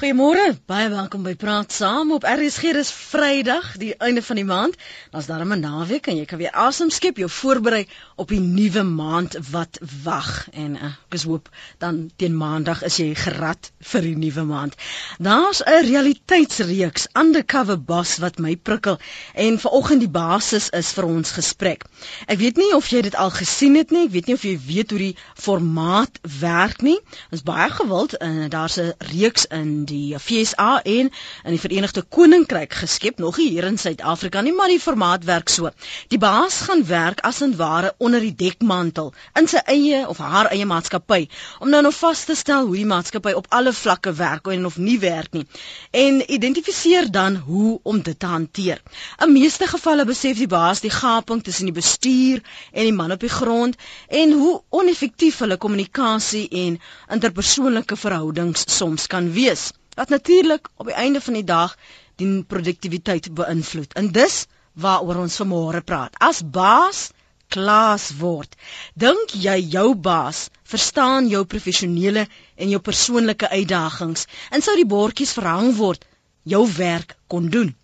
Goeiemôre, baie welkom by Praat Saam op RSG. Dis Vrydag, die einde van die maand. Daar's darem 'n naweek en jy kan weer asem skep, jou voorberei op die nuwe maand wat wag. En uh, ek is hoop dan teen Maandag is jy gerad vir die nuwe maand. Daar's 'n realiteitsreeks Undercover Boss wat my prikkel en vanoggend die basis is vir ons gesprek. Ek weet nie of jy dit al gesien het nie. Ek weet nie of jy weet hoe die formaat werk nie. Dit is baie gewild en daar's 'n reeks in die FSA en in die Verenigde Koninkryk geskep, nog hier in Suid-Afrika nie, maar die formaat werk so. Die baas gaan werk as en ware onder die dekmantel in sy eie of haar eie maatskappy om nou nog vas te stel hoe die maatskappy op alle vlakke werk en of nie werk nie en identifiseer dan hoe om dit te hanteer. In meeste gevalle besef die baas die gaping tussen die bestuur en die man op die grond en hoe oneffektief hulle kommunikasie en interpersoonlike verhoudings soms kan wees wat natuurlik op die einde van die dag die produktiwiteit beïnvloed. En dis waaroor ons vanmôre praat. As baas klaas word, dink jy jou baas verstaan jou professionele en jou persoonlike uitdagings en sou die bordjies verhang word jou werk kon doen?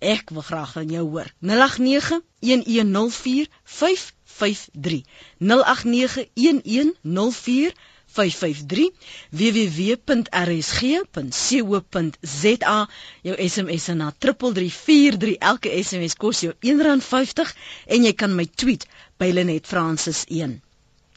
Ek wil graag van jou hoor. 089 1104 553 089 553 www.rsg.co.za jou SMS na 3343 elke SMS kos jou R1.50 en jy kan my tweet by Lenet Francis 1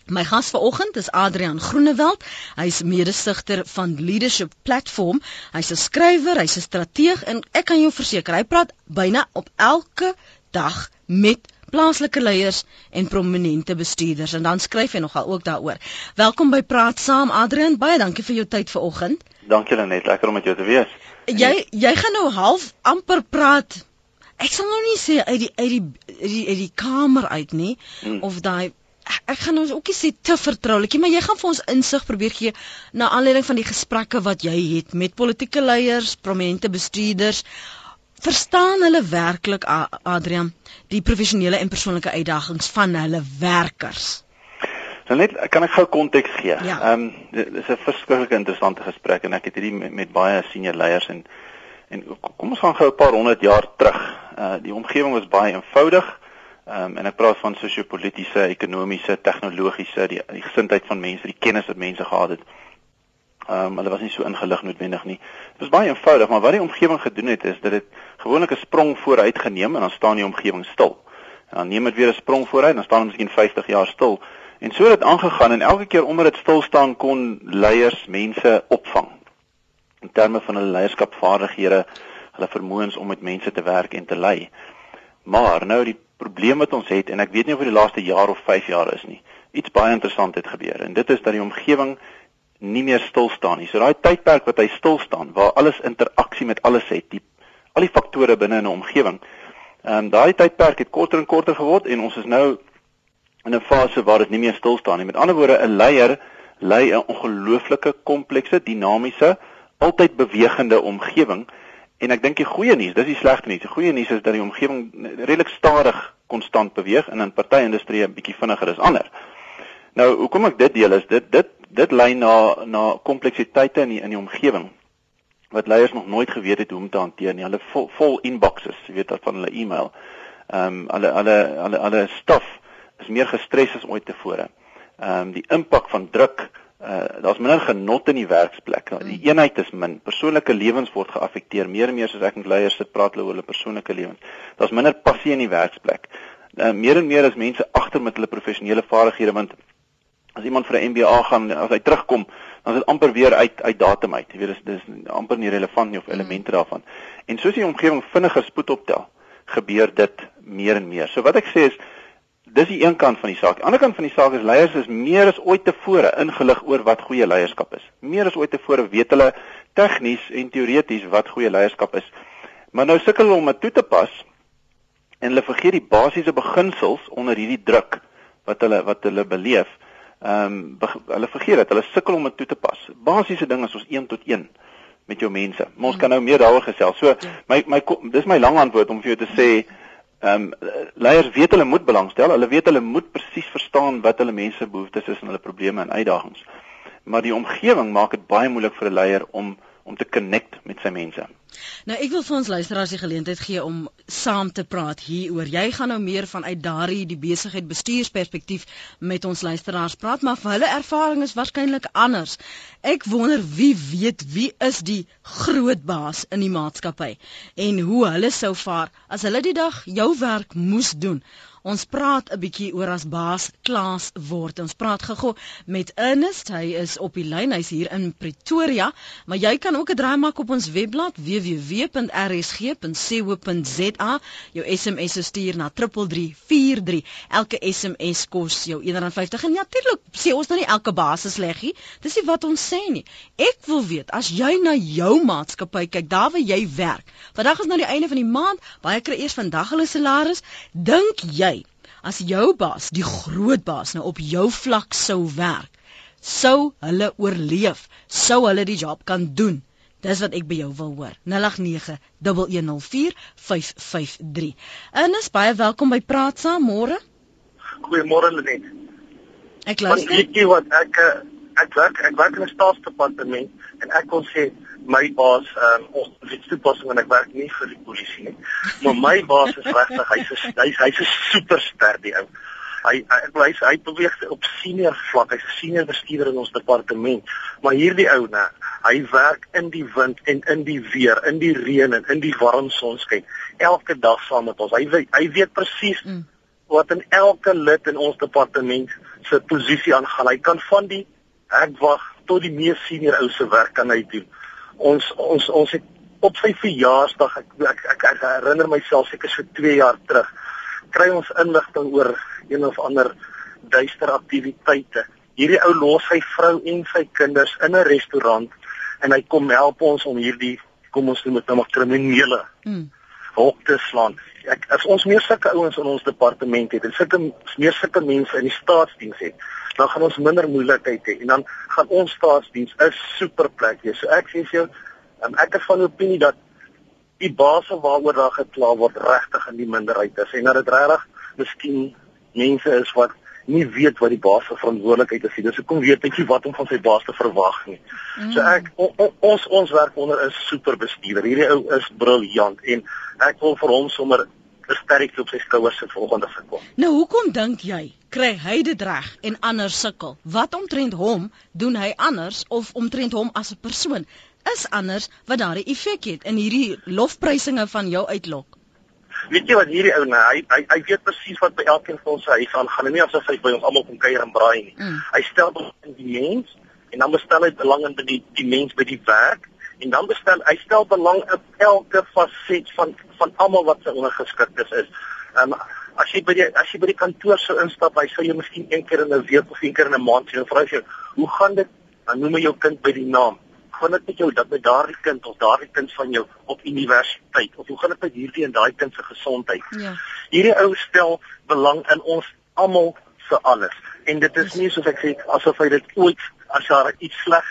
My gas vanoggend is Adrian Groenewald. Hy's mede-stigter van Leadership Platform. Hy's 'n skrywer, hy's 'n strateeg en ek kan jou verseker, hy praat byna op elke dag met plaaslike leiers en prominente bestuurders en dan skryf hy nogal ook daaroor. Welkom by Praat Saam Adrian, baie dankie vir jou tyd vanoggend. Dankie Lenet, lekker om met jou te wees. Jy jy gaan nou half amper praat. Ek sal nou nie sê uit die uit die uit die, uit die kamer uit nie hmm. of daai ek gaan ons ookie sê te vertroulikie, maar jy gaan vir ons insig probeer gee na aanleiding van die gesprekke wat jy het met politieke leiers, prominente bestuurders verstaan hulle werklik Adrian die professionele en persoonlike uitdagings van hulle werkers? Nou net kan ek gou konteks gee. Ja. Ehm ja. um, dit is 'n verskriklik interessante gesprek en ek het hierdie met, met baie senior leiers en en kom ons gaan gou 'n paar honderd jaar terug. Uh die omgewing was baie eenvoudig. Ehm um, en ek praat van sosio-politiese, ekonomiese, tegnologiese, die die gesindheid van mense, die kennis wat mense gehad het. Ehm um, hulle was nie so ingelig noodwendig nie. Dit was baie eenvoudig, maar wat die omgewing gedoen het is dat dit gewoonlik 'n sprong vooruit geneem en dan staan die omgewing stil. En dan neem dit weer 'n sprong vooruit, dan staan dit miskien 50 jaar stil. En so het dit aangegaan en elke keer omdat dit stil staan kon leiers mense opvang. In terme van hulle leierskapvaardighede, hulle vermoëns om met mense te werk en te lei. Maar nou die probleem wat ons het en ek weet nie of dit die laaste jaar of 5 jaar is nie. Iets baie interessant het gebeur en dit is dat die omgewing nie meer stil staan nie. So daai tydperk wat hy stil staan waar alles interaksie met alles het, die al die faktore binne in 'n omgewing. Ehm um, daai tydperk het korter en korter geword en ons is nou in 'n fase waar dit nie meer stil staan nie. Met ander woorde, 'n leier lei 'n ongelooflike komplekse, dinamiese, altyd bewegende omgewing. En ek dink die goeie nuus, dis die slegte nuus. Die goeie nuus is dat die omgewing redelik stadig konstant beweeg en in party industrieë 'n bietjie vinniger as ander. Nou, hoekom ek dit deel is dit dit dit lei na na kompleksiteite in die, in die omgewing wat leiers nog nooit geweet het hoe om te hanteer nie. Hulle vol, vol inboxes, jy weet dat van hulle e-mail. Ehm um, hulle hulle hulle hulle staf is meer gestres as ooit tevore. Ehm um, die impak van druk, uh, daar's minder genot in die werksplek. Die eenheid is min. Persoonlike lewens word geaffekteer. Meer en meer soos ek met leiers sit praat hulle oor hulle persoonlike lewens. Daar's minder passie in die werksplek. Uh, meer en meer as mense agter met hulle professionele vaardighede want as iemand vir 'n MBA gaan as hy terugkom dan is dit amper weer uit uit datum uit. Jy weet dis dis amper nie relevant nie of elemente daarvan. En soos die omgewing vinniger spoed optel gebeur dit meer en meer. So wat ek sê is dis die een kant van die saak. Die ander kant van die saak is leiers is meer as ooit tevore ingelig oor wat goeie leierskap is. Meer as ooit tevore weet hulle tegnies en teoreties wat goeie leierskap is. Maar nou sukkel hulle om dit toe te pas en hulle vergeet die basiese beginsels onder hierdie druk wat hulle wat hulle beleef ehm um, hulle vergeet dat hulle sukkel om dit toe te pas. Basiese ding is ons 1 tot 1 met jou mense. Maar ons kan nou meer daaroor gesels. So my my dis my lang antwoord om vir jou te sê ehm um, leiers weet hulle moet belangstel. Hulle weet hulle moet presies verstaan wat hulle mense behoeftes is en hulle probleme en uitdagings. Maar die omgewing maak dit baie moeilik vir 'n leier om om te connect met sy mense. Nou ek wil vir ons luisteraars die geleentheid gee om saam te praat hieroor. Jy gaan nou meer vanuit daardie die besigheid bestuursperspektief met ons luisteraars praat, maar vir hulle ervaring is waarskynlik anders. Ek wonder wie weet wie is die groot baas in die maatskappy en hoe hulle sou vaar as hulle die dag jou werk moes doen Ons praat 'n bietjie oor as baas klaas word. Ons praat gego met Ernest. Hy is op die lyn. Hy's hier in Pretoria, maar jy kan ook 'n draai maak op ons webblad www.rsg.co.za. Jou SMS stuur na 3343. Elke SMS kos jou R1.50 en natuurlik sê ons nou nie elke baas is sleggie. Dis nie wat ons sê nie. Ek wil weet as jy na jou maatskappy kyk, daar waar jy werk. Vandag is nou die einde van die maand. Baie kry eers vandag hulle salaris. Dink jy as jou baas, die groot baas nou op jou vlak sou werk, sou hulle oorleef, sou hulle die job kan doen. Dis wat ek by jou wil hoor. 0891104553. En is baie welkom by Praat Saam môre. Goeiemôre Lenet. Ek luister. Ek weet wat ek eh, ek werk ek werk in 'n staatsdepartement en ek kon sê my baas um, ons het toepassing en ek werk nie vir die polisie nie. Maar my baas is regtig hy's hy's hy's 'n superster die ou. Hy hy hy, hy beweeg op senior vlak. Hy's 'n senior bestuurder in ons departement. Maar hierdie ou nê, hy werk in die wind en in die weer, in die reën en in die warm sonskyn elke dag saam met ons. Hy weet hy weet presies mm. wat in elke lid in ons departement se posisie aangaan. Hy kan van die ek wag tot die mees senior ou se werk kan hy doen ons ons ons het op sy verjaarsdag ek ek, ek, ek herinner myself seker so 2 jaar terug kry ons inligting oor een of ander duister aktiwiteite. Hierdie ou los sy vrou en sy kinders in 'n restaurant en hy kom help ons om hierdie kom ons noem dit nou maar kriminele hmm. hok te slaan. Ek as ons meer sulke ouens in ons departement het en sulke meer sulke mense in die staatsdiens het, dan gaan ons minder moeilikheid hê en dan gaan ons staatsdiens 'n super plek wees. So ek sê vir jou, um, ek is van opinie dat die base waaroor daar gekla word regtig in die minderheid is en dat dit regtig miskien mense is wat nie weet wat die baas se verantwoordelikheid is nie. Dis hoekom weet ek nie wat om van sy baas te verwag nie. Mm. So ek o, o, ons ons werk onder 'n super bestuurder. Hierdie ou is briljant en ek wil vir hom sommer 'n sterkte op sy skouers se volgende gekom. Nou hoekom dink jy kry hy dit reg en ander sukkel? Wat omtrent hom doen hy anders of omtrent hom as 'n persoon is anders wat daardie effek het in hierdie lofprysinge van jou uitlok? Weet jy wat hierdie ou nou, hy hy hy weet presies wat by elkeen van ons huis aangaan nie asof hy by ons almal kom kuier en braai nie. Mm. Hy stel belang in die mens en dan bestel hy belang in die die mens by die werk en dan bestel hy stel belang in elke faset van van almal wat sy ondergeskiktes is. Ehm um, as jy by die as jy by die kantoor sou instap, hy sou jou miskien een keer in 'n week of een keer in 'n maand sien en vra jy, "Hoe gaan dit?" Dan noem hy jou kind by die naam. "Gaan dit met jou dat met daardie kind of daardie kind van jou op universiteit of hoe gaan dit met hierdie en daai kind se gesondheid?" Ja. Hierdie ou stel belang in ons almal se alles. En dit is nie soos ek sê asof hy dit ooit as daar iets sleg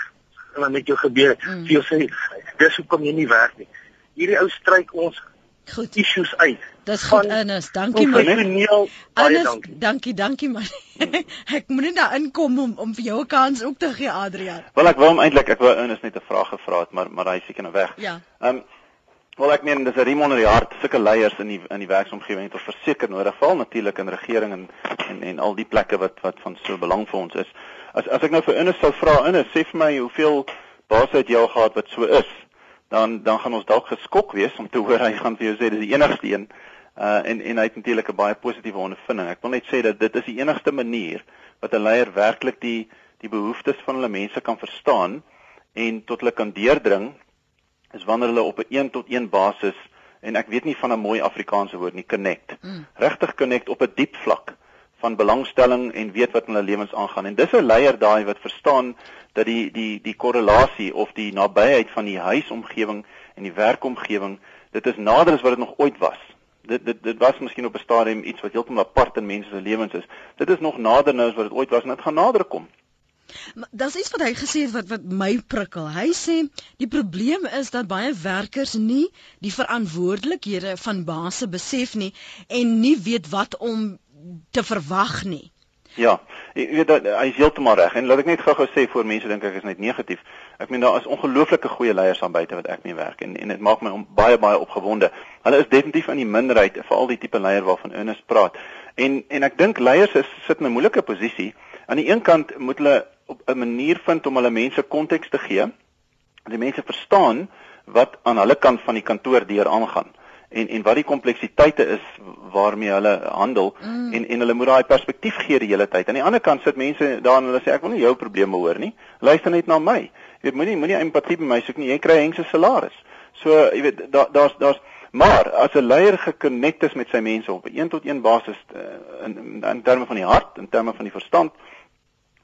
dan met jou gebeur het. Mm. Jy sê dis hoekom jy nie werk nie. Hierdie ou stryk ons goed issues uit. Dis goed Ernest, dankie man. Ernest, dankie. Dankie, dankie man. ek moet net daar inkom om om vir jou 'n kans ook te gee Adrian. Wel ek wou hom eintlik ek wou Ernest net 'n vraag gevra het, maar maar hy seker nou weg. Ja. Ehm um, Wel ek meen dis 'n riem onder die hart sulke leiers in die in die werksomgewing het ons verseker nodig val natuurlik in regering en en en al die plekke wat wat van so belang vir ons is. As as ek nou vir Ernest sou vra Ernest sê vir my hoeveel baas het jy al gehad wat so is? Dan dan gaan ons dalk geskok wees om te hoor hy gaan vir jou sê dis die enigste een. Uh en en hy het natuurlik 'n baie positiewe ondervinding. Ek wil net sê dat dit is die enigste manier wat 'n leier werklik die die behoeftes van hulle mense kan verstaan en tot hulle kan deurdring is wanneer hulle op 'n een tot een basis en ek weet nie van 'n mooi Afrikaanse woord nie connect. Mm. Regtig connect op 'n diep vlak van belangstelling en weet wat in hulle lewens aangaan. En dis 'n leier daai wat verstaan dat die die die korrelasie of die nabyheid van die huisomgewing en die werkomgewing, dit is nader as wat dit nog ooit was. Dit dit dit was miskien op 'n stadium iets wat heeltemal apart in mense se lewens is. Dit is nog nader nou as wat dit ooit was en dit gaan nader kom. Daar's iets wat hy gesê het wat wat my prikkel. Hy sê die probleem is dat baie werkers nie die verantwoordelikhede van baase besef nie en nie weet wat om te verwag nie. Ja, jy weet hy is heeltemal reg en laat ek net gou-gou sê voor mense dink ek is net negatief. Ek meen daar is ongelooflike goeie leiers aan buite wat ek mee werk en en dit maak my baie baie opgewonde. Hulle is definitief in die minderheid vir al die tipe leier waarvan Ernest praat. En en ek dink leiers is sit in 'n moeilike posisie. Aan die een kant moet hulle op 'n manier vind om hulle mense konteks te gee. Die mense verstaan wat aan hulle kant van die kantoor deur aangaan en en wat die kompleksiteite is waarmee hulle handel mm. en en hulle moet daai perspektief gee die hele tyd. Aan die ander kant sit mense daar en hulle sê ek wil nie jou probleme hoor nie. Luister net na my. Jy weet moenie moenie empatie by my soek nie. Jy kry hengse salaris. So jy weet daar daar's daar's maar as 'n leier gekonnekt is met sy mense op 'n 1 tot 1 basis in, in in terme van die hart, in terme van die verstand,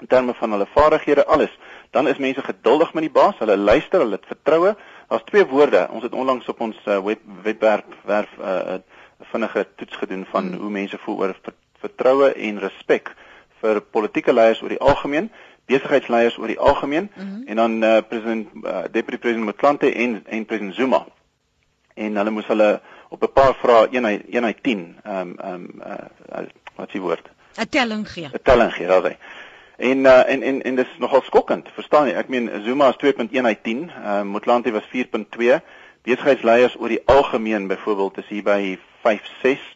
in terme van hulle vaardighede, alles, dan is mense geduldig met die baas. Hulle luister, hulle het vertroue. Daar's twee woorde. Ons het onlangs op ons uh, web webwerf werf 'n uh, vinnige toets gedoen van mm. hoe mense voel oor vertroue en respek vir politieke leiers oor die algemeen besigheidsleiers oor die algemeen mm -hmm. en dan uh, president uh, deputy president Motlanthe en en president Zuma. En hulle moes hulle op 'n paar vrae 1 uit 1 uit 10 ehm um, ehm um, uh, wat s'ie woord? 'n telling gee. 'n telling gee, daai. En uh, en en en dis nogal skokkend, verstaan jy? Ek meen Zuma is 2.1 uit 10, ehm uh, Motlanthe was 4.2. Besigheidsleiers oor die algemeen byvoorbeeld is hier by 5 6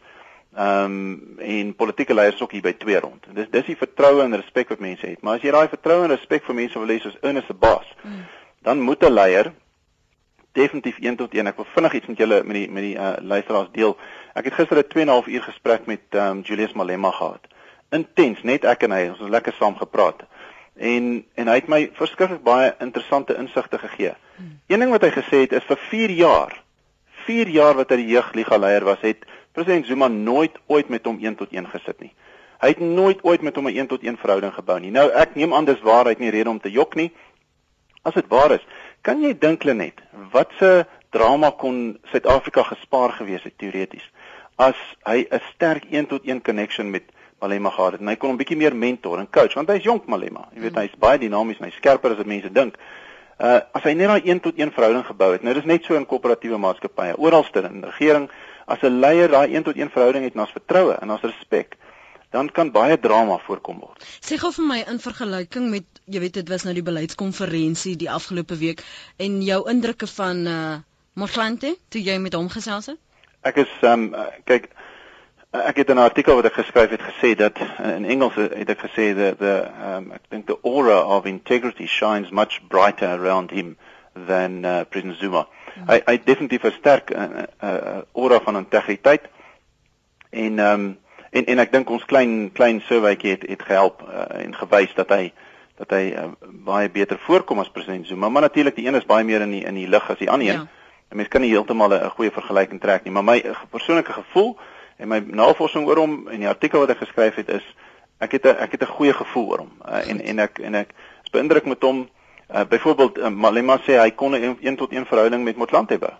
Ehm um, en politieke leiers ook hier by twee rond. Dis dis die vertroue en respek wat mense het. Maar as jy daai vertroue en respek vir mense wil hê soos Ernest se baas, mm. dan moet 'n leier definitief 1 tot 1. Ek wil vinnig iets met julle met die met die uh, luisteraars deel. Ek het gister 'n 2 en 'n half uur gesprek met ehm um, Julius Malema gehad. Intens, net ek en hy, ons het lekker saam gepraat. En en hy het my verskriklik baie interessante insigte gegee. Hmm. Een ding wat hy gesê het is vir 4 jaar, 4 jaar wat hy die jeugliga leier was, het president Zuma nooit ooit met hom 1 tot 1 gesit nie. Hy het nooit ooit met hom 'n 1 tot 1 verhouding gebou nie. Nou ek neem aan dis waarheid nie rede om te jok nie. As dit waar is, kan jy dink Lenet, wat se drama kon Suid-Afrika gespaar gewees het teoreties as hy 'n sterk 1 tot 1 connection met Malema gehad het en hy kon 'n bietjie meer mentor en coach want hy's jonk Malema. Jy weet mm. hy's baie dinamies en hy's skerper as wat mense dink. Uh as hy net daai 1 tot 1 verhouding gebou het. Nou dis net so in koöperatiewe maatskappye, oralste in regering as 'n leier daai 1 tot 1 verhouding het en as vertroue en as respek, dan kan baie drama voorkom word. Sê gou vir my in vergelyking met jy weet dit was nou die beleidskonferensie die afgelope week en jou indrukke van uh Motlanthe toe jy met hom gesels het? Ek is um kyk ek het 'n artikel wat ek geskryf het gesê dat in Engels het ek gesê dat the um ek dink the aura of integrity shines much brighter around him than uh, President Zuma. Hy hy definitief 'n sterk 'n uh, uh, uh, aura van integriteit. En um, en en ek dink ons klein klein surveytjie het het gehelp uh, en gewys dat hy dat hy uh, baie beter voorkom as president Zuma. Maar natuurlik die een is baie meer in die in die lig as die ander een. Ja. Mens kan nie heeltemal 'n goeie vergelyking trek nie, maar my uh, persoonlike gevoel en my navorsing oor hom en die artikel wat ek geskryf het is ek het 'n ek het 'n goeie gevoel oor hom. Uh, en en ek en ek is beïndruk met hom Uh, byvoorbeeld uh, Malema sê hy kon 'n 1 tot 1 verhouding met Motlanthe hê.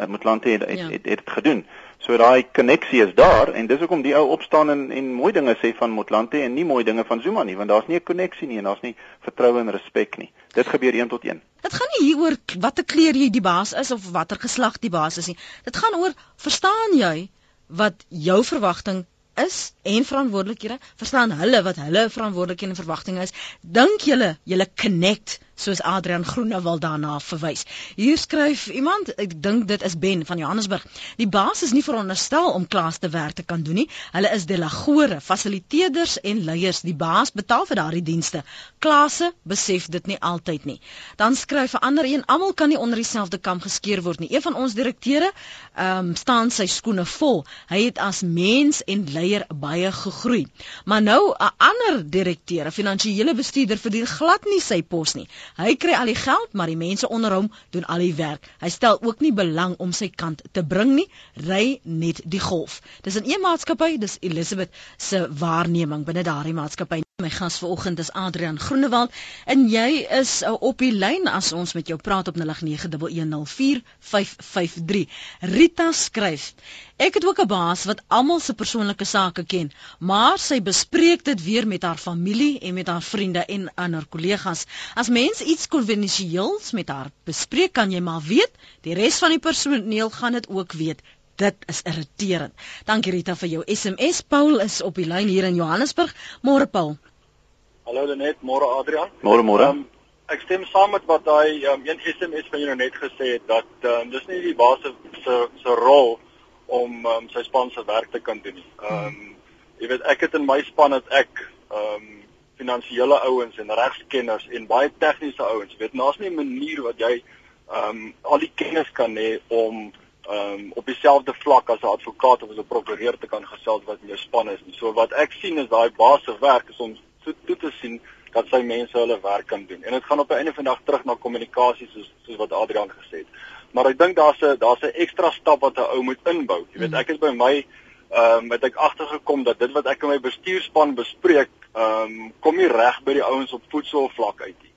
Uh, Motlanthe het het, ja. het het dit gedoen. So daai koneksie is daar en dis hoekom die ou opstaan en en mooi dinge sê van Motlanthe en nie mooi dinge van Zuma nie, want daar's nie 'n koneksie nie en daar's nie vertroue en respek nie. Dit gebeur 1 tot 1. Dit gaan nie hieroor watter kleur jy die baas is of watter geslag die baas is nie. Dit gaan oor verstaan jy wat jou verwagting is en verantwoordelikhede verstaan hulle wat hulle verantwoordelikhede en verwagtinge is. Dink julle julle connect soos Adrian Groenewald daarna verwys. Hier skryf iemand, ek dink dit is Ben van Johannesburg. Die baas is nie veronderstel om klas te werk te kan doen nie. Hulle is delagore, fasiliteerders en leiers. Die baas betaal vir daardie dienste. Klasse besef dit nie altyd nie. Dan skryf 'n ander een, almal kan nie onder dieselfde kam geskeer word nie. Een van ons direkteure, ehm um, staan sy skoene vol. Hy het as mens en leier baie gegroei. Maar nou 'n ander direkteur, 'n finansiële bestuurder verdien glad nie sy pos nie. Hy kry al die geld, maar die mense onder hom doen al die werk. Hy stel ook nie belang om sy kant te bring nie, ry net die golf. Dis 'n een maatskappy, dis Elizabeth se waarneming binne daardie maatskappy. My gas vanoggend is Adrian Groenewald en jy is uh, op die lyn as ons met jou praat op 0891104553. Rita skryf: Ek het ook 'n baas wat almal se persoonlike sake ken, maar sy bespreek dit weer met haar familie en met haar vriende en ander kollegas. As mens iets konfidensieels met haar bespreek, kan jy maar weet, die res van die personeel gaan dit ook weet dit is irriterend. Dankie Rita vir jou SMS. Paul is op die lyn hier in Johannesburg. Môre Paul. Hallo Lenet, môre Adrian. Môre môre. Um, ek stem saam met wat hy um, een SMS van jou net gesê het dat um, dis nie die baas se se rol om um, sy span se werk te kan doen nie. Ehm um, jy weet ek het in my span dat ek ehm um, finansiële ouens en regskenners en baie tegniese ouens, weet nou is nie 'n manier wat jy ehm um, al die kennis kan hê om ehm um, op dieselfde vlak as 'n advokaat of as 'n prokureur te kan gesels wat in jou span is. So wat ek sien is daai baas se werk is om so toe te sien dat sy mense hulle werk kan doen. En dit gaan op 'n einde van dag terug na kommunikasie soos soos wat Adrian gesê het. Maar ek dink daar's 'n daar's 'n ekstra stap wat 'n ou moet inbou. Jy weet, mhm. ek is by my ehm um, het ek agtergekom dat dit wat ek in my bestuurspan bespreek, ehm um, kom nie reg by die ouens op voedselvlak uit nie.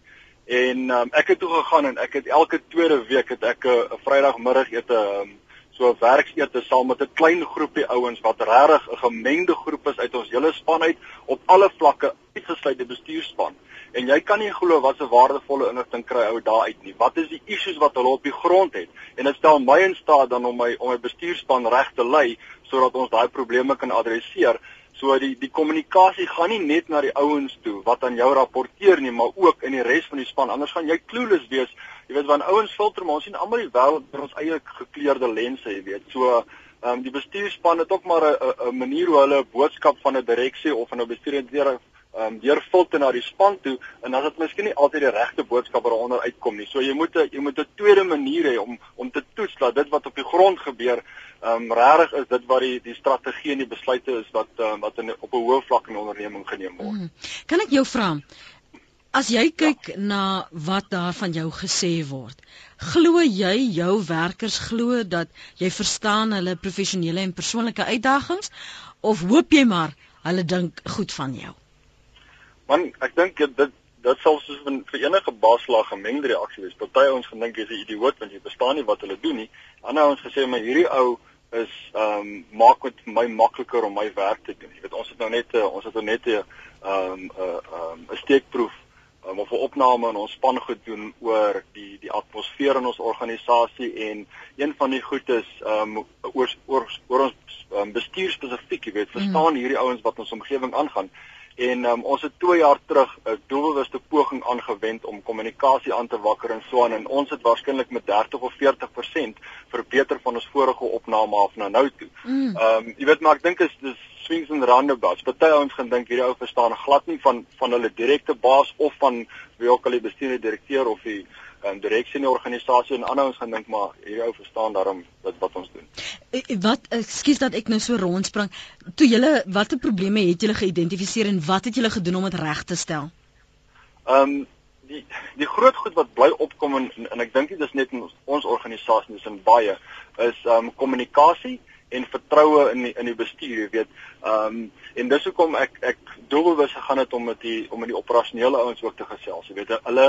En um, ek het toe gegaan en ek het elke tweede week het ek 'n Vrydagmiddagete um, so 'n werksete saam met 'n klein groepie ouens wat regtig 'n gemengde groep is uit ons hele span uit op alle vlakke uitgesluit die bestuurspan. En jy kan nie glo wat 'n waardevolle inligting kry ou daar uit nie. Wat is die issues wat hulle op die grond het? En dit stel my in staat dan om my om my bestuurspan reg te lei sodat ons daai probleme kan adresseer So die die kommunikasie gaan nie net na die ouens toe wat aan jou rapporteer nie, maar ook in die res van die span. Anders gaan jy clueless wees. Jy weet wanneer ouens filter, maar ons sien almal die wêreld deur ons eie gekleurde lense, jy weet. So ehm um, die bestuurspan het ook maar 'n 'n manier hoe hulle 'n boodskap van 'n direksie of van 'n bestuurder ehm um, deur filter na die span toe en dan is dit miskien nie altyd die regte boodskap wat daaronder uitkom nie. So jy moet 'n jy moet 'n tweede manier hê om om te toets dat dit wat op die grond gebeur, ehm um, regtig is dit wat die die strategie en die besluite is wat um, wat in op 'n hoë vlak in die onderneming geneem word. Hmm. Kan ek jou vra As jy kyk ja. na wat daar van jou gesê word, glo jy jou werkers glo dat jy verstaan hulle professionele en persoonlike uitdagings of hoop jy maar hulle dink goed van jou? Man, ek dink dit dit sal soos vir, vir enige baaslag gemengde reaksie wees. Party ouens gaan dink jy's 'n idioot want jy verstaan nie wat hulle doen nie. Ander ouens gesê maar hierdie ou is ehm um, maak dit vir my makliker om my werk te doen. Jy weet ons het nou net ons het nou net 'n ehm 'n ehm 'n steekproef um, of 'n opname in ons span gedoen oor die die atmosfeer in ons organisasie en een van die goed is ehm um, oor oor oor ons um, bestuur spesifiek, jy weet, verstaan mm. hierdie ouens wat ons omgewing aangaan. En um, ons het 2 jaar terug 'n doelbewuste poging aangewend om kommunikasie aan te wakker en so aan en ons het waarskynlik met 30 of 40% verbeter van ons vorige opname af na nou toe. Ehm mm. um, jy weet maar ek dink is dis swings and roundabouts. Party ouens gaan dink hierdie ou verstaan glad nie van van hulle direkte baas of van wie ook al die bestuurende direkteur of die um, direksie in die organisasie en ander ouens gaan dink maar hierdie ou verstaan daarom wat wat ons doen. Eh, eh, wat ekskuus dat ek nou so rondspring. Toe julle watter probleme het julle geïdentifiseer en wat het julle gedoen om dit reg te stel? Ehm um, die die groot goed wat bly opkom en en ek dink dit is net in ons, ons organisasie dis in baie is ehm um, kommunikasie en vertroue in die, in die bestuur, jy weet. Ehm um, en dis hoekom ek ek doelbewus gegaan het om met die om met die operasionele ouens ook te gesels. Jy weet, hulle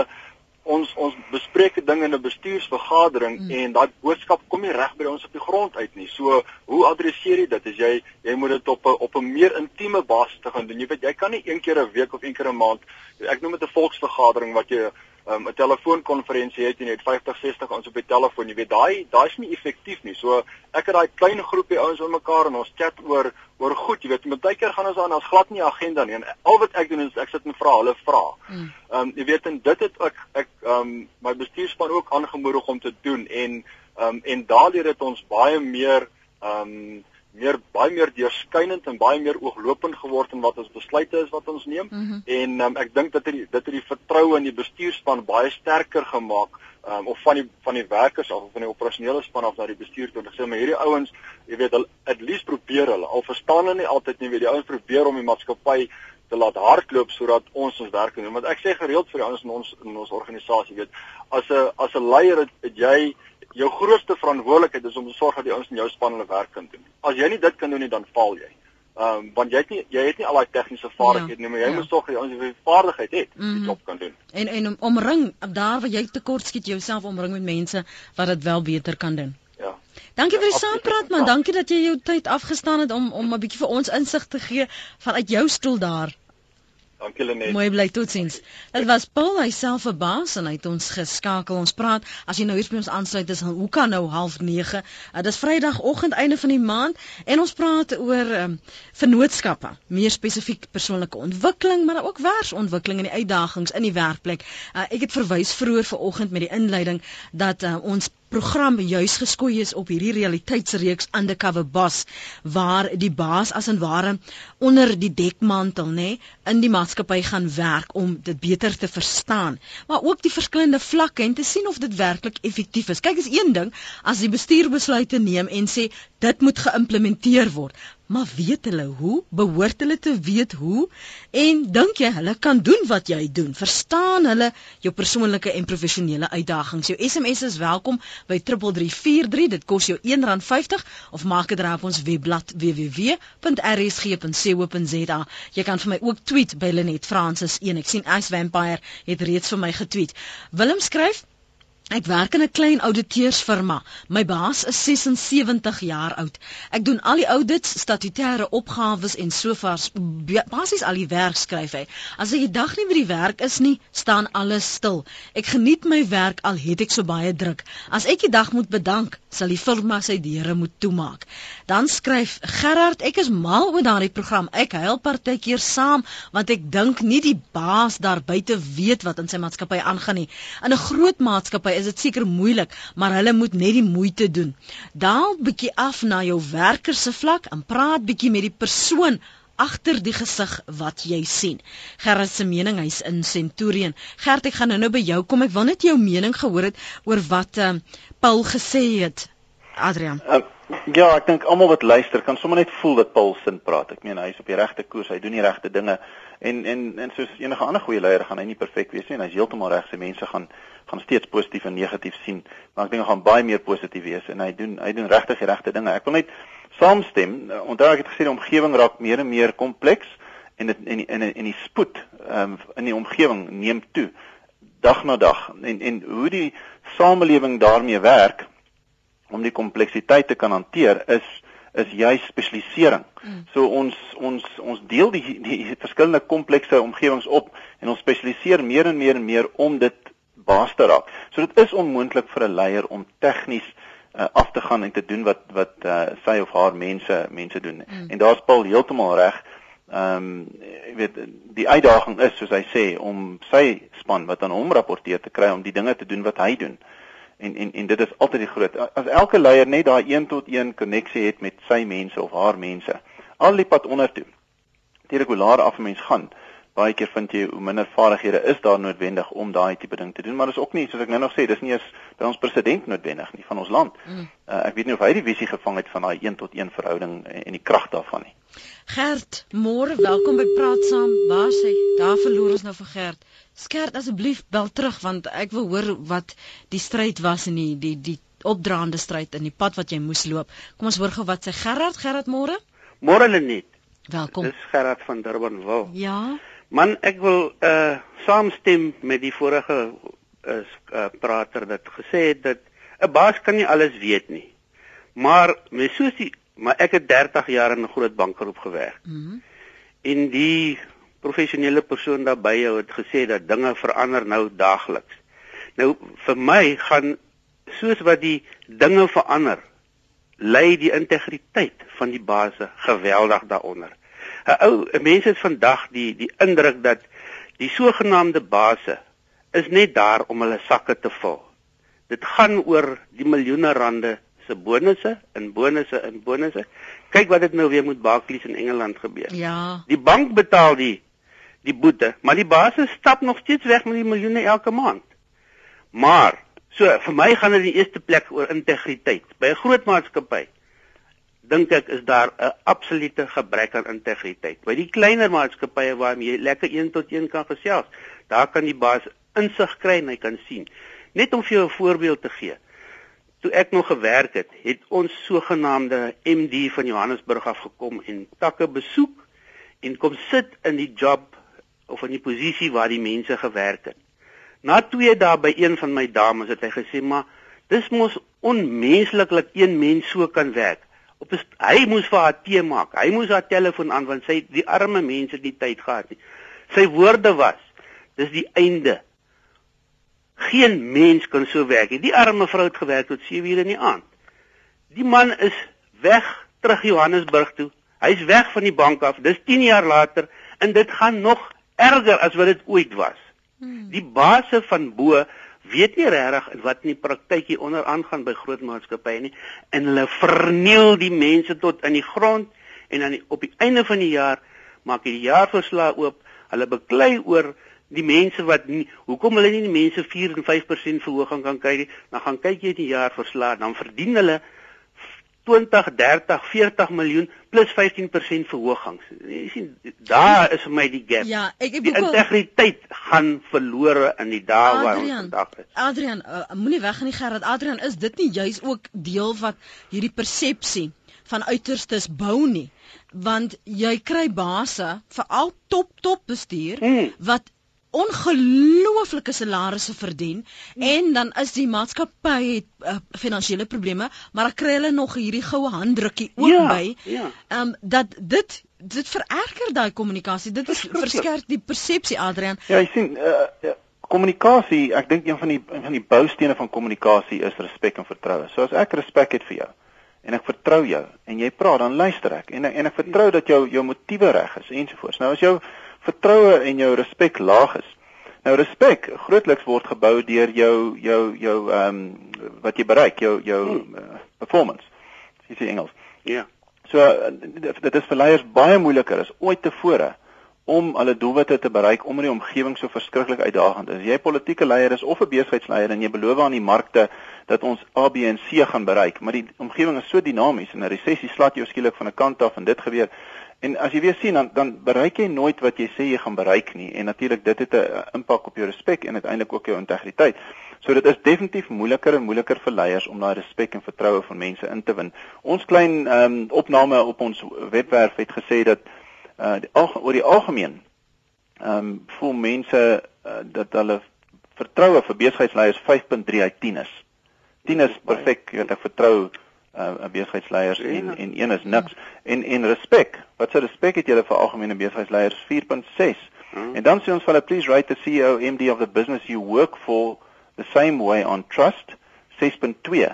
ons ons bespreek dinge in 'n bestuursvergadering mm. en daai boodskap kom nie reg by ons op die grond uit nie. So, hoe adresseer jy dit? As jy jy moet dit op 'n op 'n meer intieme basis te gaan doen. Jy weet, jy kan nie een keer 'n week of een keer 'n maand ek noem dit 'n volksvergadering wat jy um, 'n telefoonkonferensie het en jy het 50, 60 ons op die telefoon. Jy weet, daai daai is nie effektief nie. So, ek het daai klein groepie ouens om mekaar en ons chat oor oor goed, jy weet, met baie keer gaan ons aan as glad nie agenda nie. En al wat ek doen is ek sit en vra, hulle vra. Mm. Ehm um, jy weet en dit het ek ek ehm um, my bestuurspan ook aangemoedig om te doen en ehm um, en daardeur het ons baie meer ehm um, meer baie meer deurskynend en baie meer ooglopend geword in wat ons besluite is wat ons neem. Mm -hmm. en um, ek dink dat dit dit het die vertroue in die bestuurspan baie sterker gemaak um, of van die van die werkers of van die operasionele span af na die bestuur toe. Gesê maar hierdie ouens jy weet hulle at least probeer hulle. Al verstaan hulle nie altyd nie weet die ouens probeer om die maatskappy te laat hardloop sodat ons ons werk kan doen. Want ek sê gereeld vir die ouens in ons in ons organisasie weet as 'n as 'n leier het, het jy jou grootste verantwoordelikheid is om te sorg dat die ouens in jou span hulle werk kan doen. As jy nie dit kan doen nie, dan faal jy. Ehm um, want jy het nie jy het nie al daai tegniese vaardighede ja, nie, maar jy ja. moet sorg dat die ouens die vaardigheid het om mm -hmm. die job kan doen. En en omring daar waar jy tekort skiet jouself omring met mense wat dit wel beter kan doen. Ja. Dankie ja, vir die saampraat man. Dankie dat jy jou tyd afgestaan het om om 'n bietjie vir ons insig te gee vanuit jou stoel daar. Dankie Lenet. Mooi bly totsiens. Dit was Paul hyself 'n baas en hy het ons geskakel. Ons praat as jy nou hier by ons aansluit is, hoe kan nou 09:30? Uh, dis Vrydagoggend einde van die maand en ons praat oor um, vennootskappe, meer spesifiek persoonlike ontwikkeling, maar ook werksontwikkeling en die uitdagings in die werkplek. Uh, ek het verwys vroeër vanoggend met die inleiding dat uh, ons program juis geskoei is op hierdie realiteitsreeks Undercover Boss waar die baas as en ware onder die dekmantel nê in die maatskappy gaan werk om dit beter te verstaan. Maar ook die verskillende vlakke en te sien of dit werklik effektief is. Kyk is een ding as die bestuur besluite neem en sê dit moet geïmplementeer word Maar weet hulle hoe? Behoort hulle te weet hoe? En dink jy hulle kan doen wat jy doen? Verstaan hulle jou persoonlike en professionele uitdagings? Jou SMS is welkom by 3343. Dit kos jou R1.50 of maak dit raap ons webblad www.rsg.co.za. Jy kan vir my ook tweet by Lenet Francis 1. Ek sien Ice Vampire het reeds vir my getweet. Willem skryf Ek werk in 'n klein ouditeursfirma. My baas is 76 jaar oud. Ek doen al die audits, statutêre opgawes en sovaars basies al die werk skryf hy. As ek die dag nie by die werk is nie, staan alles stil. Ek geniet my werk al het ek so baie druk. As ek die dag moet bedank, sal die firma sy deure moet toemaak. Dan skryf Gerard, ek is mal oor daardie program. Ek huil partykeer saam want ek dink nie die baas daar buite weet wat in sy maatskappy aangaan nie. In 'n groot maatskappy is dit seker moeilik, maar hulle moet net die moeite doen. Daal bietjie af na jou werker se vlak en praat bietjie met die persoon agter die gesig wat jy sien. Gerard se mening hy's in Centurion. Gert, ek gaan nou-nou by jou kom. Ek wil net jou mening gehoor het oor wat uh, Paul gesê het. Adrian. Uh, ja, ek dink almal wat luister kan sommer net voel dat Paul sin praat. Ek meen hy's op die regte koers. Hy doen die regte dinge en en en soos enige ander goeie leier gaan hy nie perfek wees nie en hy's heeltemal reg sy mense gaan gaan steeds positief en negatief sien maar ek dink hy gaan baie meer positief wees en hy doen hy doen regtig die regte dinge. Ek wil net saamstem onthou ek het gesê die omgewing raak meer en meer kompleks en dit en en en die spoed um, in die omgewing neem toe dag na dag. En en hoe die samelewing daarmee werk om die kompleksiteit te kan hanteer is is juis spesialisering. Mm. So ons ons ons deel die die verskillende komplekse omgewings op en ons spesialiseer meer en meer en meer om dit baas te raak. So dit is onmoontlik vir 'n leier om tegnies uh, af te gaan en te doen wat wat uh, sy of haar mense mense doen. Mm. En daar's Paul heeltemal reg. Ehm um, jy weet die uitdaging is soos hy sê om sy span wat aan hom rapporteer te kry om die dinge te doen wat hy doen. Uh en en en dit is altyd die groot as elke leier net daai 1 tot 1 koneksie het met sy mense of haar mense al die pad onder toe dit hoe laer af 'n mens gaan baie keer vind jy hoe minder vaardighede is daar noodwendig om daai tipe ding te doen maar dis ook nie soos ek nou nog sê dis nie eens by ons president noodwendig nie van ons land. Mm. uh, ek weet nie of hy die visie gevang het van daai 1 tot 1 verhouding en, en die krag daarvan nie. Gert môre welkom by praat saam. Waar sê daar verloor ons nou vir Gert Skert asseblief bel terug want ek wil hoor wat die stryd was in die die die opdraande stryd in die pad wat jy moes loop. Kom ons hoor gou wat sê Gerard, Gerard môre? Môre Lenet. Welkom. Dis Gerard van Durbanville. Ja. Man, ek wil uh saamstem met die vorige uh, uh prater dat gesê het dat 'n baas kan nie alles weet nie. Maar mes soos die maar ek het 30 jaar in 'n groot bankgroep gewerk. Mhm. Mm en die professionele persoon daarby jou het gesê dat dinge verander nou daagliks. Nou vir my gaan soos wat die dinge verander, lê die integriteit van die baas geweldig daaronder. 'n Ou mense het vandag die die indruk dat die sogenaamde baase is net daar om hulle sakke te vul. Dit gaan oor die miljoene rande se bonusse en bonusse en bonusse. Kyk wat dit nou weer met Barclays in Engeland gebeur. Ja. Die bank betaal die die boete, maar die basis stap nog steeds weg met die miljoene elke maand. Maar so vir my gaan dit in die eerste plek oor integriteit. By 'n groot maatskappy dink ek is daar 'n absolute gebrek aan integriteit. By die kleiner maatskappye waar jy lekker een tot een kan gesels, daar kan die baas insig kry en hy kan sien. Net om vir jou 'n voorbeeld te gee. Toe ek nog gewerk het, het ons sogenaamde MD van Johannesburg af gekom en takke besoek en kom sit in die job of in die posisie waar die mense gewerk het. Na 2 dae by een van my dames het hy gesê, "Maar dis mos onmenslik dat een mens so kan werk." Op hy moes vir haar tee maak. Hy moes haar telefoon aan want sy die arme mense nie tyd gehad nie. Sy woorde was: "Dis die einde." Geen mens kan so werk nie. Die arme vrou het gewerk tot 7 ure in die aand. Die man is weg terug Johannesburg toe. Hy's weg van die bank af. Dis 10 jaar later en dit gaan nog erger as wat dit ooit was. Hmm. Die baase van bo weet nie regtig wat in die praktyk hier onder aangaan by groot maatskappye nie en hulle verniel die mense tot in die grond en dan op die einde van die jaar maak jy die jaarverslag oop. Hulle beklei oor die mense wat nie, hoekom hulle nie die mense 4 en 5% verhoging kan kry nie. Dan gaan kyk jy die jaarverslag, dan verdien hulle 20, 30, 40 miljoen plus 15% verhogings. Jy sien, daar is vir my die gap. Ja, ek ek die integriteit gaan verlore in die dae waar ons vandag is. Adrian, uh, moenie weg gaan nie Gerard. Adrian, is dit nie juis ook deel wat hierdie persepsie van uiterstes bou nie? Want jy kry basse, veral top top bestuur hmm. wat ongelooflike salarisse verdien hmm. en dan is die maatskappy het uh, finansiële probleme maar dan kry hulle nog hierdie goue handdrukkie ook ja, by. Ja. Ehm um, dat dit dit vererger daai kommunikasie. Dit is verskerp die persepsie Adrian. Ja, jy sien uh, ja, kommunikasie, ek dink een van die een van die boustene van kommunikasie is respek en vertroue. So as ek respek het vir jou en ek vertrou jou en jy praat dan luister ek en en ek vertrou dat jou jou motiewe reg is ensovoorts. Nou as jou vertroue en jou respek laag is. Nou respek grootliks word gebou deur jou jou jou ehm um, wat jy bereik, jou jou uh, performance. Dis in Engels. Ja. So dit is vir leiers baie moeiliker as ooit tevore om hulle doelwitte te bereik omdat die omgewing so verskriklik uitdagend is. Jy politieke leier is of 'n besigheidsleier en jy beloof aan die markte dat ons A, B en C gaan bereik, maar die omgewing is so dinamies en 'n resessie slaat jou skielik van 'n kant af en dit gebeur. En as jy weer sien dan dan bereik jy nooit wat jy sê jy gaan bereik nie en natuurlik dit het 'n impak op jou respek en uiteindelik ook jou integriteit. So dit is definitief moeiliker en moeiliker vir leiers om daai respek en vertroue van mense in te win. Ons klein ehm um, opname op ons webwerf het gesê dat uh die, oor die algemeen ehm um, voel mense uh, dat hulle vertroue vir besigheidsleiers 5.3 uit 10 is. 10 is perfek, jy weet ek vertrou uh besigheidsleiers en en een is niks en en respek wat se respek het julle vir algemene besigheidsleiers 4.6 hmm. en dan sê ons vir hulle please write the CEO MD of the business you work for the same way on trust. 6.2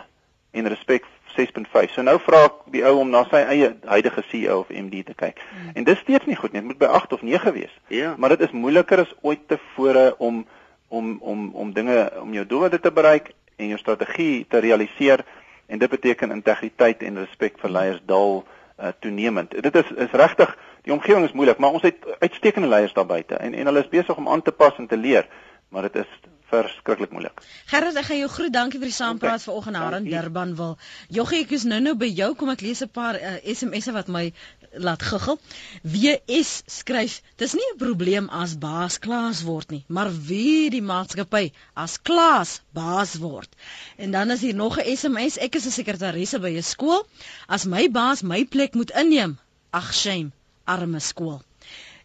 en respek 6.5 so nou vra ek die ou om na sy eie huidige CEO of MD te kyk. Hmm. en dis steeds nie goed nie. Dit moet by 8 of 9 wees. Ja. Maar dit is moeiliker as ooit tevore om om om om dinge om jou doele te bereik en jou strategie te realiseer. En dit beteken integriteit en respek vir leiers daal uh, toenemend. Dit is is regtig die omgewing is moeilik, maar ons het uitstekende leiers daar buite en en hulle is besig om aan te pas en te leer, maar dit is verskriklik moeilik. Gerard, ek gaan jou groet. Dankie vir die saampraat okay. vanoggend daar in Durban wil. Joggie, ek is nou-nou by jou. Kom ek lees 'n paar uh, eh, SMS'e wat my laat guggel. WS skryf: "Dis nie 'n probleem as baas klaas word nie, maar wie die maatskappy as klaas baas word." En dan is hier nog 'n SMS: "Ek is 'n sekretaresse by 'n skool. As my baas my plek moet inneem, ag shame, arme skool."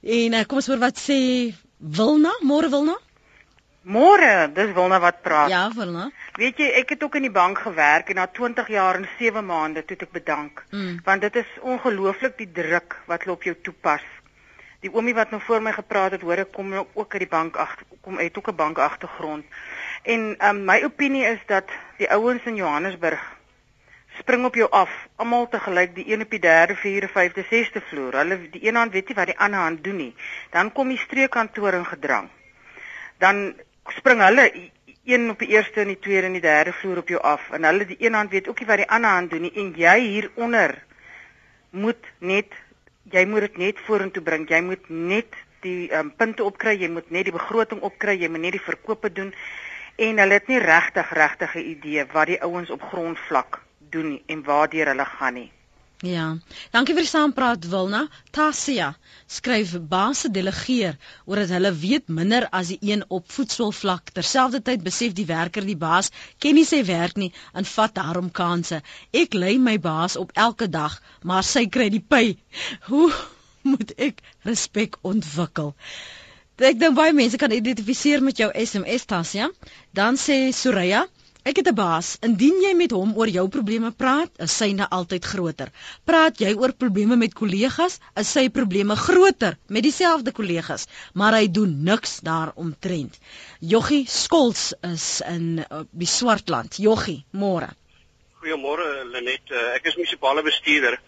En uh, kom ons hoor wat sê Wilna, môre Wilna? Môre, dis Wilna wat praat. Ja, Wilna. Weet jy, ek het ook in die bank gewerk en na 20 jaar en 7 maande toe ek bedank. Mm. Want dit is ongelooflik die druk wat hulle op jou toepas. Die oomie wat nou voor my gepraat het, hoor ek kom ook uit die bank ag kom uit ook 'n bank agtergrond. En um, my opinie is dat die ouens in Johannesburg spring op jou af, almal te gelyk, die een op die 3de, 4de, 5de, 6de vloer. Hulle die een hand weet nie wat die ander hand doen nie. Dan kom die streekkantoor in gedrang. Dan spring hulle een op die eerste en die tweede en die derde vloer op jou af. En hulle die een hand weet ook nie wat die ander hand doen nie. En jy hieronder moet net jy moet dit net vorentoe bring. Jy moet net die um, punte opkry. Jy moet net die begroting opkry. Jy moet net die verkope doen. En hulle het nie regtig regtig 'n idee wat die ouens op grondvlak doen en waartoe hulle gaan nie Ja. Dankie vir die saampraat Wilna. Tasia skryf baase delegeer oor dat hulle weet minder as die een op voetsoolvlak. Terselfdertyd besef die werker die baas ken nie sy werk nie en vat daarom kansse. Ek lei my baas op elke dag, maar sy kry die pay. Hoe moet ek respek ontwikkel? Ek dink baie mense kan identifiseer met jou SMS Tasia. Dan sê Soraya Ek het 'n baas. Indien jy met hom oor jou probleme praat, is syne altyd groter. Praat jy oor probleme met kollegas, is sy probleme groter met dieselfde kollegas, maar hy doen niks daaromtrent. Joggie Skols is in uh, die Swartland. Joggie, môre. Goeiemôre Lenet. Uh, ek is munisipale bestuurder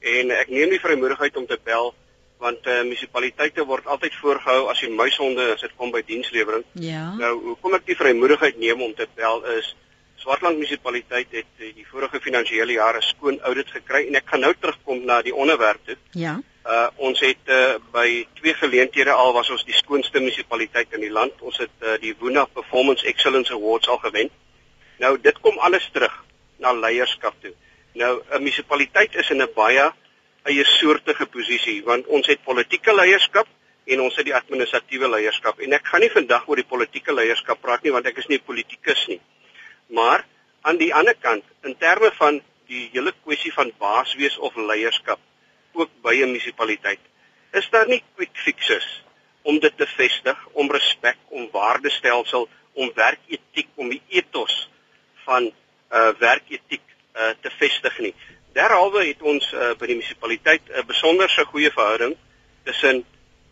en ek neem die vrymoedigheid om te bel want uh, munisipaliteite word altyd voorgehou as die muishonde as dit kom by dienslewering. Ja. Nou, hoekom ek die vrymoedigheid neem om te bel is Swartland munisipaliteit het uh, die vorige finansiële jare skoon audit gekry en ek gaan nou terugkom na die onderwerp toe. Ja. Uh ons het uh, by twee geleenthede al was ons die skoonste munisipaliteit in die land. Ons het uh, die Woona Performance Excellence Awards al gewen. Nou dit kom alles terug na leierskap toe. Nou 'n munisipaliteit is in 'n baie eie soortige posisie want ons het politieke leierskap en ons het die administratiewe leierskap en ek gaan nie vandag oor die politieke leierskap praat nie want ek is nie 'n politikus nie. Maar aan die ander kant in terme van die hele kwessie van baas wees of leierskap ook by 'n munisipaliteit is daar nie quick fixes om dit te vestig, om respek, om waardestelsel, om werketiek, om die ethos van uh werketiek uh te vestig nie. Derhalwe het ons uh, by die munisipaliteit 'n uh, besonderse goeie verhouding tussen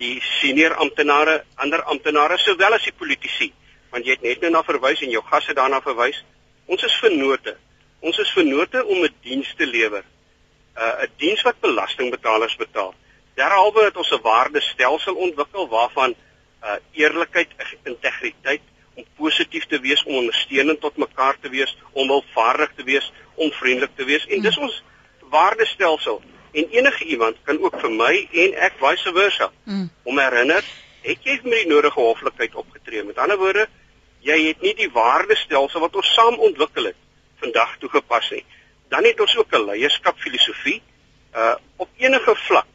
die senior amptenare, ander amptenare sowel as die politici. Want jy het net nou na verwys en jou gasse daarna verwys. Ons is vennote. Ons is vennote om 'n diens te lewer. 'n uh, 'n diens wat belastingbetalers betaal. Derhalwe het ons 'n waardestelsel ontwikkel waarvan uh eerlikheid, integriteit, om positief te wees, om ondersteunend tot mekaar te wees, om welvaardig te wees, om vriendelik te wees. En dis ons waardestelsel. En enige iemand kan ook vir my en ek vice versa mm. om herinner, het jy met die nodige hoflikheid opgetree? Met ander woorde, jy het nie die waardestelsel wat ons saam ontwikkel het vandag toegepas nie. Dan het ons ook 'n leierskapfilosofie uh op enige vlak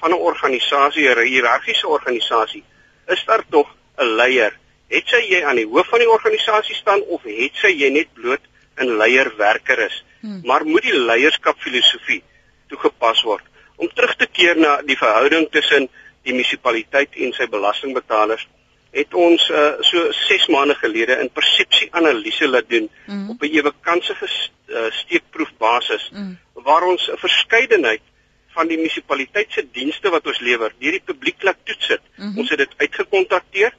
van 'n organisasie, 'n hiërargiese organisasie, is daar tog 'n leier. Het sy jy aan die hoof van die organisasie staan of het sy jy net bloot 'n leierwerker is? Hmm. Maar moet die leierskapfilosofie toegepas word om terug te keer na die verhouding tussen die munisipaliteit en sy belastingbetalers het ons uh, so 6 maande gelede 'n persepsieanalise laat doen mm. op 'n ewe kanse uh, steekproefbasis mm. waar ons 'n verskeidenheid van die munisipaliteit se dienste wat ons lewer deur die publiek laat toets het. Mm -hmm. Ons het dit uitgekontakteer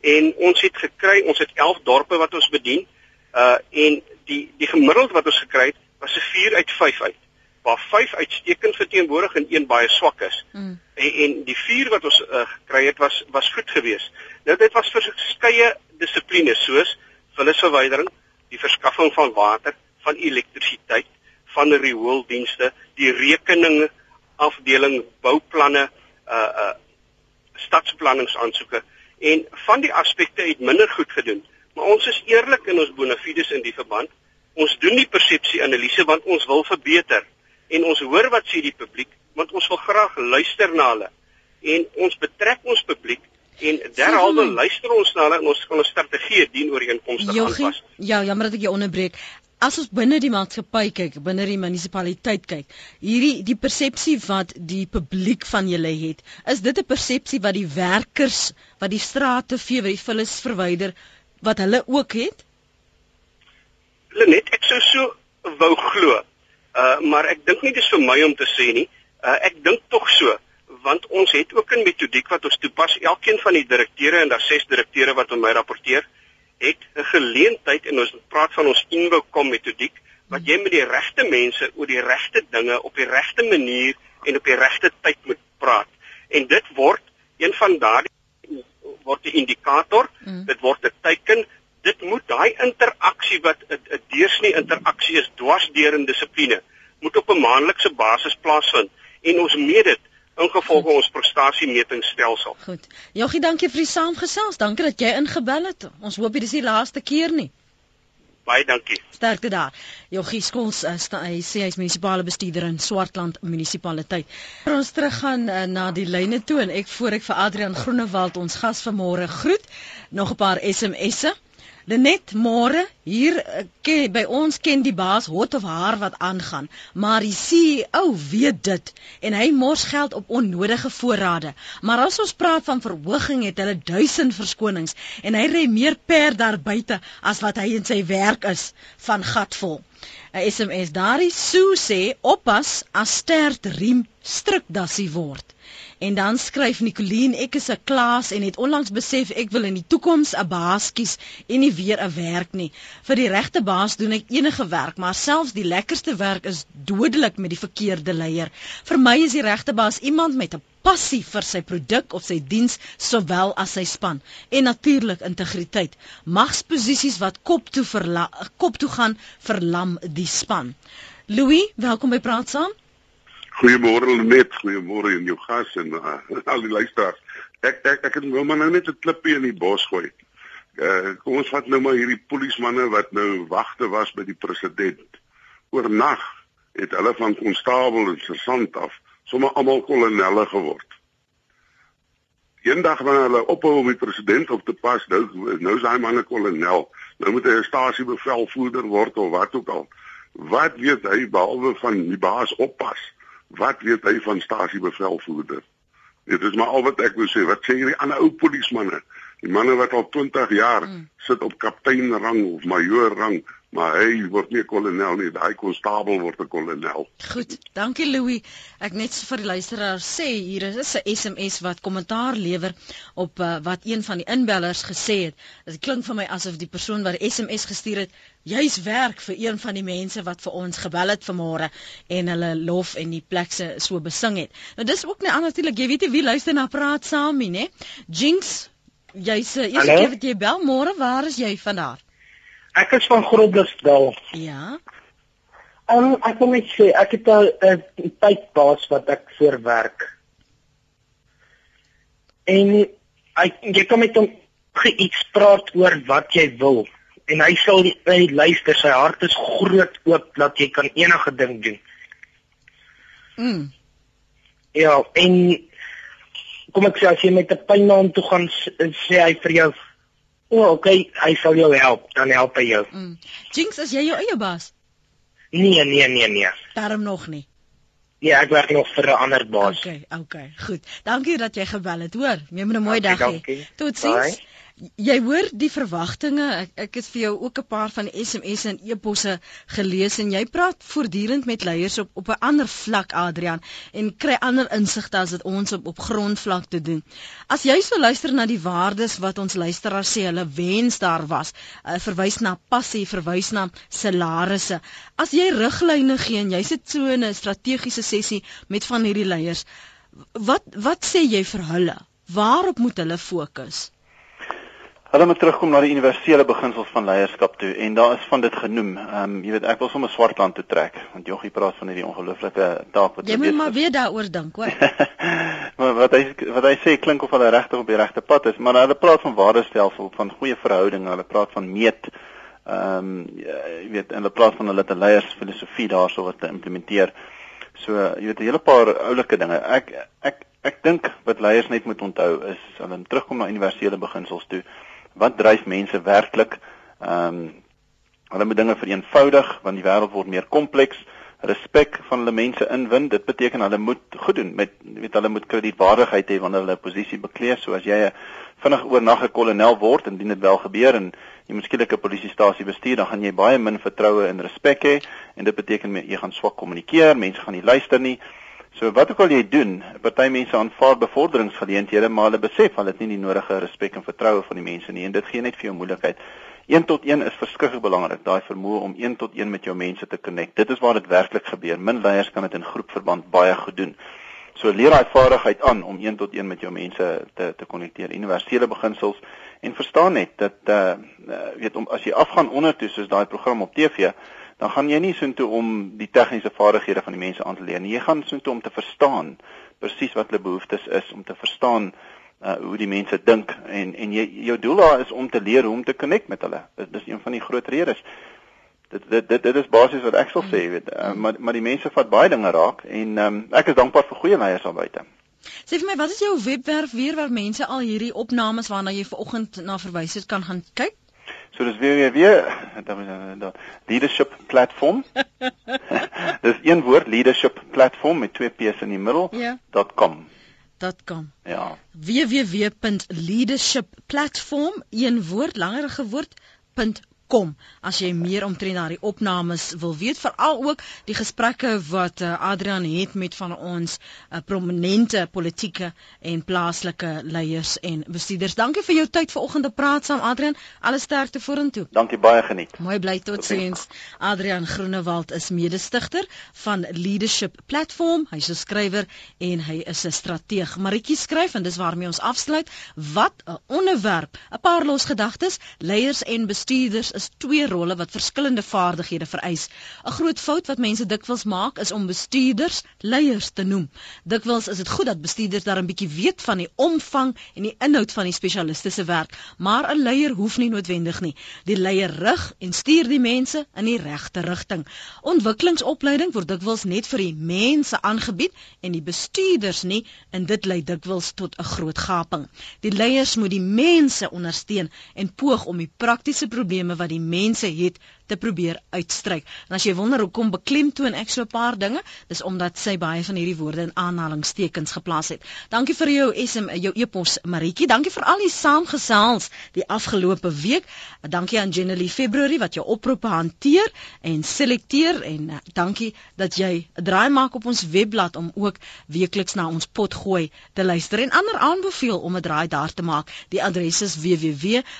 en ons het gekry, ons het 11 dorpe wat ons bedien. Uh en die die gemiddeld wat ons gekry het was 'n 4 uit 5 uit waar 5 uitstekend verteenwoordig en een baie swak is. Mm. En en die 4 wat ons uh, gekry het was was goed geweest. Nou dit was vir verskeie dissiplines soos vullisverwydering, die verskaffing van water, van elektrisiteit, van riooldienste, die rekeninge afdeling bouplanne, uh uh stadsplanningsaansoeke en van die aspekte het minder goed gedoen. Maar ons is eerlik in ons bonafides in die verband Ons doen die persepsieanalise want ons wil verbeter en ons hoor wat sê die publiek want ons wil graag luister na hulle en ons betrek ons publiek en derhalwe luister ons na hulle en ons kan 'n strategie dien ooreenkomstig aanpas. Ja, jammer dat ek jou onderbreek. As ons binne die maatskappy kyk, binne die munisipaliteit kyk, hierdie die persepsie wat die publiek van julle het, is dit 'n persepsie wat die werkers wat die strate vee, wat die vullis verwyder, wat hulle ook het? Lenet, ek sou so wou glo. Uh maar ek dink nie dis vir my om te sê nie. Uh ek dink tog so want ons het ook 'n metodiek wat ons toepas. Elkeen van die direkteure en daar ses direkteure wat aan my rapporteer, het 'n geleentheid en ons praat van ons inboukom metodiek wat jy met die regte mense oor die regte dinge op die regte manier en op die regte tyd moet praat. En dit word een van daardie word 'n indikator, mm. dit word 'n teken dit moet daai interaksie wat 'n deursnee interaksie is dwars deur in dissipline moet op 'n maandelikse basis plaasvind en ons meet dit ingevolge ons prestasiemetingstelsel. Goed. Joggie, dankie vir die saamgesels. Dankie dat jy ingebel het. Ons hoop dit is die laaste keer nie. Baie dankie. Sterkte daar. Joggie Skols uh, hy sê hy's munisipale bestuurder in Swartland munisipaliteit. Ons teruggaan uh, na die lyne toe en ek voor ek vir Adrian Groenewald ons gas vanmôre groet. Nog 'n paar SMS'e. Net môre hier eh, ken, by ons ken die baas hot of haar wat aangaan, maar die CEO weet dit en hy mors geld op onnodige voorrade. Maar as ons praat van verhoging het hulle duisend verskonings en hy ry meer per daar buite as wat hy in sy werk is van gatvol. 'n SMS daarin sou sê oppas as stert riem stryk dassie word. En dan skryf Nicoline, ek is 'n klas en het onlangs besef ek wil in die toekoms 'n baas kies en nie weer 'n werk nie. Vir die regte baas doen ek enige werk, maar selfs die lekkerste werk is dodelik met die verkeerde leier. Vir my is die regte baas iemand met 'n passie vir sy produk of sy diens sowel as sy span en natuurlik integriteit. Magsposisies wat kop toe verla kop toe gaan verlam die span. Louis, welkom by Praat Saam. Goeiemôre net, goeiemôre aan jou gas en uh, al die luisteraars. Ek ek ek het nou maar nou net 'n klippie in die bos gooi. Uh, kom ons vat nou maar hierdie polismanne wat nou wagte was by die president. Oornag het hulle van konstabel en sergeant af sommer almal kolonelle geword. Eendag wanneer hulle ophou om die president op te pas, nou nou is hy manne kolonel. Nou moet hy 'n stasiebevelvoerder word of wat ook al. Wat weet hy behalwe van die baas oppas? Wat weet hy van stasiebevelvoerder? Dit is maar al wat ek wil sê. Wat sê hierdie ander ou polismanne? Die manne wat al 20 jaar mm. sit op kaptein rang of majoor rang, maar hy word nie kolonel nie, hy konstabel word 'n kolonel. Goed, dankie Louis. Ek net vir die luisteraar sê hier is 'n SMS wat kommentaar lewer op uh, wat een van die inbellers gesê het. Dit klink vir my asof die persoon wat die SMS gestuur het, juis werk vir een van die mense wat vir ons gebel het vanmôre en hulle lof en die plekse so besing het. Nou dis ook net natuurlik, jy weet jy wie luister na praat saam nie, né? Jinx, jy's uh, eers keer wat jy bel môre, waar is jy vandag? Ek is van Groblersdal. Ja. Um, ek wil net sê ek het 'n tydbaas wat ek voor werk. En hy jy kom met hom iets praat oor wat jy wil en hy sal hy luister sy hart is groot oop dat jy kan enige ding doen. Mm. Ja, en kom ek sê as jy met 'n pynnaam toe gaan sê hy vir jou O, oh, okay, hy sal jou help, dan help hy jou. Mm. Jinx, as jy jou eie baas? Nee, nee, nee, nee. Daarom nog nie. Ja, ek werk nog vir 'n ander baas. Okay, okay, goed. Dankie dat jy gebel het, hoor. Jy moet 'n mooi okay, dag hê. Totsiens. Jy hoor die verwagtinge. Ek, ek het vir jou ook 'n paar van SMS'e en e-posse gelees en jy praat voortdurend met leiers op op 'n ander vlak Adrian en kry ander insigte as dit ons op op grondvlak te doen. As jy so luister na die waardes wat ons luisteraars sê hulle wens daar was, uh, verwys na passie, verwys na salarisse. As jy riglyne gee en jy sit so in 'n strategiese sessie met van hierdie leiers, wat wat sê jy vir hulle? Waarop moet hulle fokus? Hulle moet terugkom na die universele beginsels van leierskap toe en daar is van dit genoem. Ehm um, jy weet ek wil sommer Swartland toe trek want Joggie praat van hierdie ongelooflike taak wat jy moet maar weer daaroor dink, hoor. maar wat hy wat hy sê klink of hulle regtig op die regte pad is, maar hulle praat van waardestelsel, van goeie verhoudinge, hulle praat van meet. Ehm um, jy weet hulle praat van hulle te leiersfilosofie daarso wat te implementeer. So jy weet 'n hele paar oulike dinge. Ek ek ek dink wat leiers net moet onthou is hulle terugkom na universele beginsels toe wat dryf mense werklik? Ehm um, hulle moet dinge vereenvoudig want die wêreld word meer kompleks. Respek van hulle mense inwin. Dit beteken hulle moet goed doen met weet hulle moet kredietwaardigheid hê wanneer hulle 'n posisie beklee. So as jy 'n vinnig oornag 'n kolonel word en dit wel gebeur en jy skielik 'n polisiestasie bestuur, dan gaan jy baie min vertroue en respek hê en dit beteken jy gaan swak kommunikeer, mense gaan nie luister nie. So wat ook al jy doen, party mense aanvaar bevorderingsgeleenthede, maar hulle besef hulle het nie die nodige respek en vertroue van die mense nie en dit gee net vir jou moeilikheid. 1 tot 1 is verskriklik belangrik, daai vermoë om 1 tot 1 met jou mense te connect. Dit is waar dit werklik gebeur. Min leiers kan dit in groepverband baie goed doen. So leer daai vaardigheid aan om 1 tot 1 met jou mense te te konnekteer. Universele beginsels en verstaan net dat uh weet om as jy afgaan onder toe soos daai program op TV dan gaan jy nie soontoe om die tegniese vaardighede van die mense aan te leer nie. Jy gaan soontoe om te verstaan presies wat hulle behoeftes is, om te verstaan uh, hoe die mense dink en en jy jou doel daar is om te leer hoe om te connect met hulle. Dit is een van die groot redes. Dit dit dit dit is basies wat ek sal sê, weet, uh, maar maar die mense vat baie dinge raak en um, ek is dankbaar vir goeie leiers aan buite. Sê vir my, wat is jou webwerf weer waar mense al hierdie opnames waarna jy vanoggend na verwys het kan gaan kyk? So dis www leadership platform. dis een woord leadership platform met twee p's in die middel. Ja. .com. .com. Ja. www.leadershipplatform een woord langer gewoord kom as jy meer omtrent daardie opnames wil weet veral ook die gesprekke wat uh, Adrian het met van ons uh, prominente politieke en plaaslike leiers en bestuurders. Dankie vir jou tyd vanoggend te praat saam Adrian. Alles sterkte vorentoe. Dankie baie geniet. Mooi bly tot sins. Adrian Groenewald is mede-stigter van Leadership Platform. Hy's 'n skrywer en hy is 'n strateeg. Maritjie skryf en dis waarmee ons afsluit. Wat 'n onderwerp. 'n Paar los gedagtes. Leiers en bestuurders is twee rolle wat verskillende vaardighede vereis. 'n Groot fout wat mense dikwels maak is om bestuurders leiers te noem. Dikwels is dit goed dat bestuurders daar 'n bietjie weet van die omvang en die inhoud van die spesialiste se werk, maar 'n leier hoef nie noodwendig nie. Die leier rig en stuur die mense in die regte rigting. Ontwikkelingsopleiding word dikwels net vir die mense aangebied en die bestuurders nie en dit lei dikwels tot 'n groot gaping. Die leiers moet die mense ondersteun en poog om die praktiese probleme wat die mense het te probeer uitstryk. En as jy wonder hoekom beklemtoon ek so 'n paar dinge, dis omdat sy baie van hierdie woorde in aanhalingstekens geplaas het. Dankie vir jou SM jou e-pos Maritjie. Dankie vir al die saamgesels die afgelope week. Dankie aan Jenny February wat jou oproepe hanteer en selekteer en uh, dankie dat jy 'n draai maak op ons webblad om ook weekliks na ons pot gooi te luister en ander aanbeveel om 'n draai daar te maak. Die adres is www.rsg.co.za.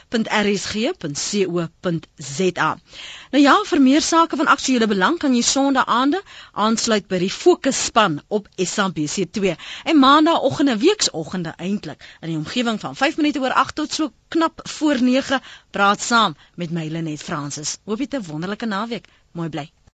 Nou ja, vir meer sake van aktuele belang kan jy Sondag aande aansluit by die Fokusspan op SABC2 en Maandagooggende weeksoggende eintlik in die omgewing van 5 minute oor 8 tot so knap voor 9 praat saam met my Lenet Fransis. Hoop jy 'n wonderlike naweek. Mooi bly.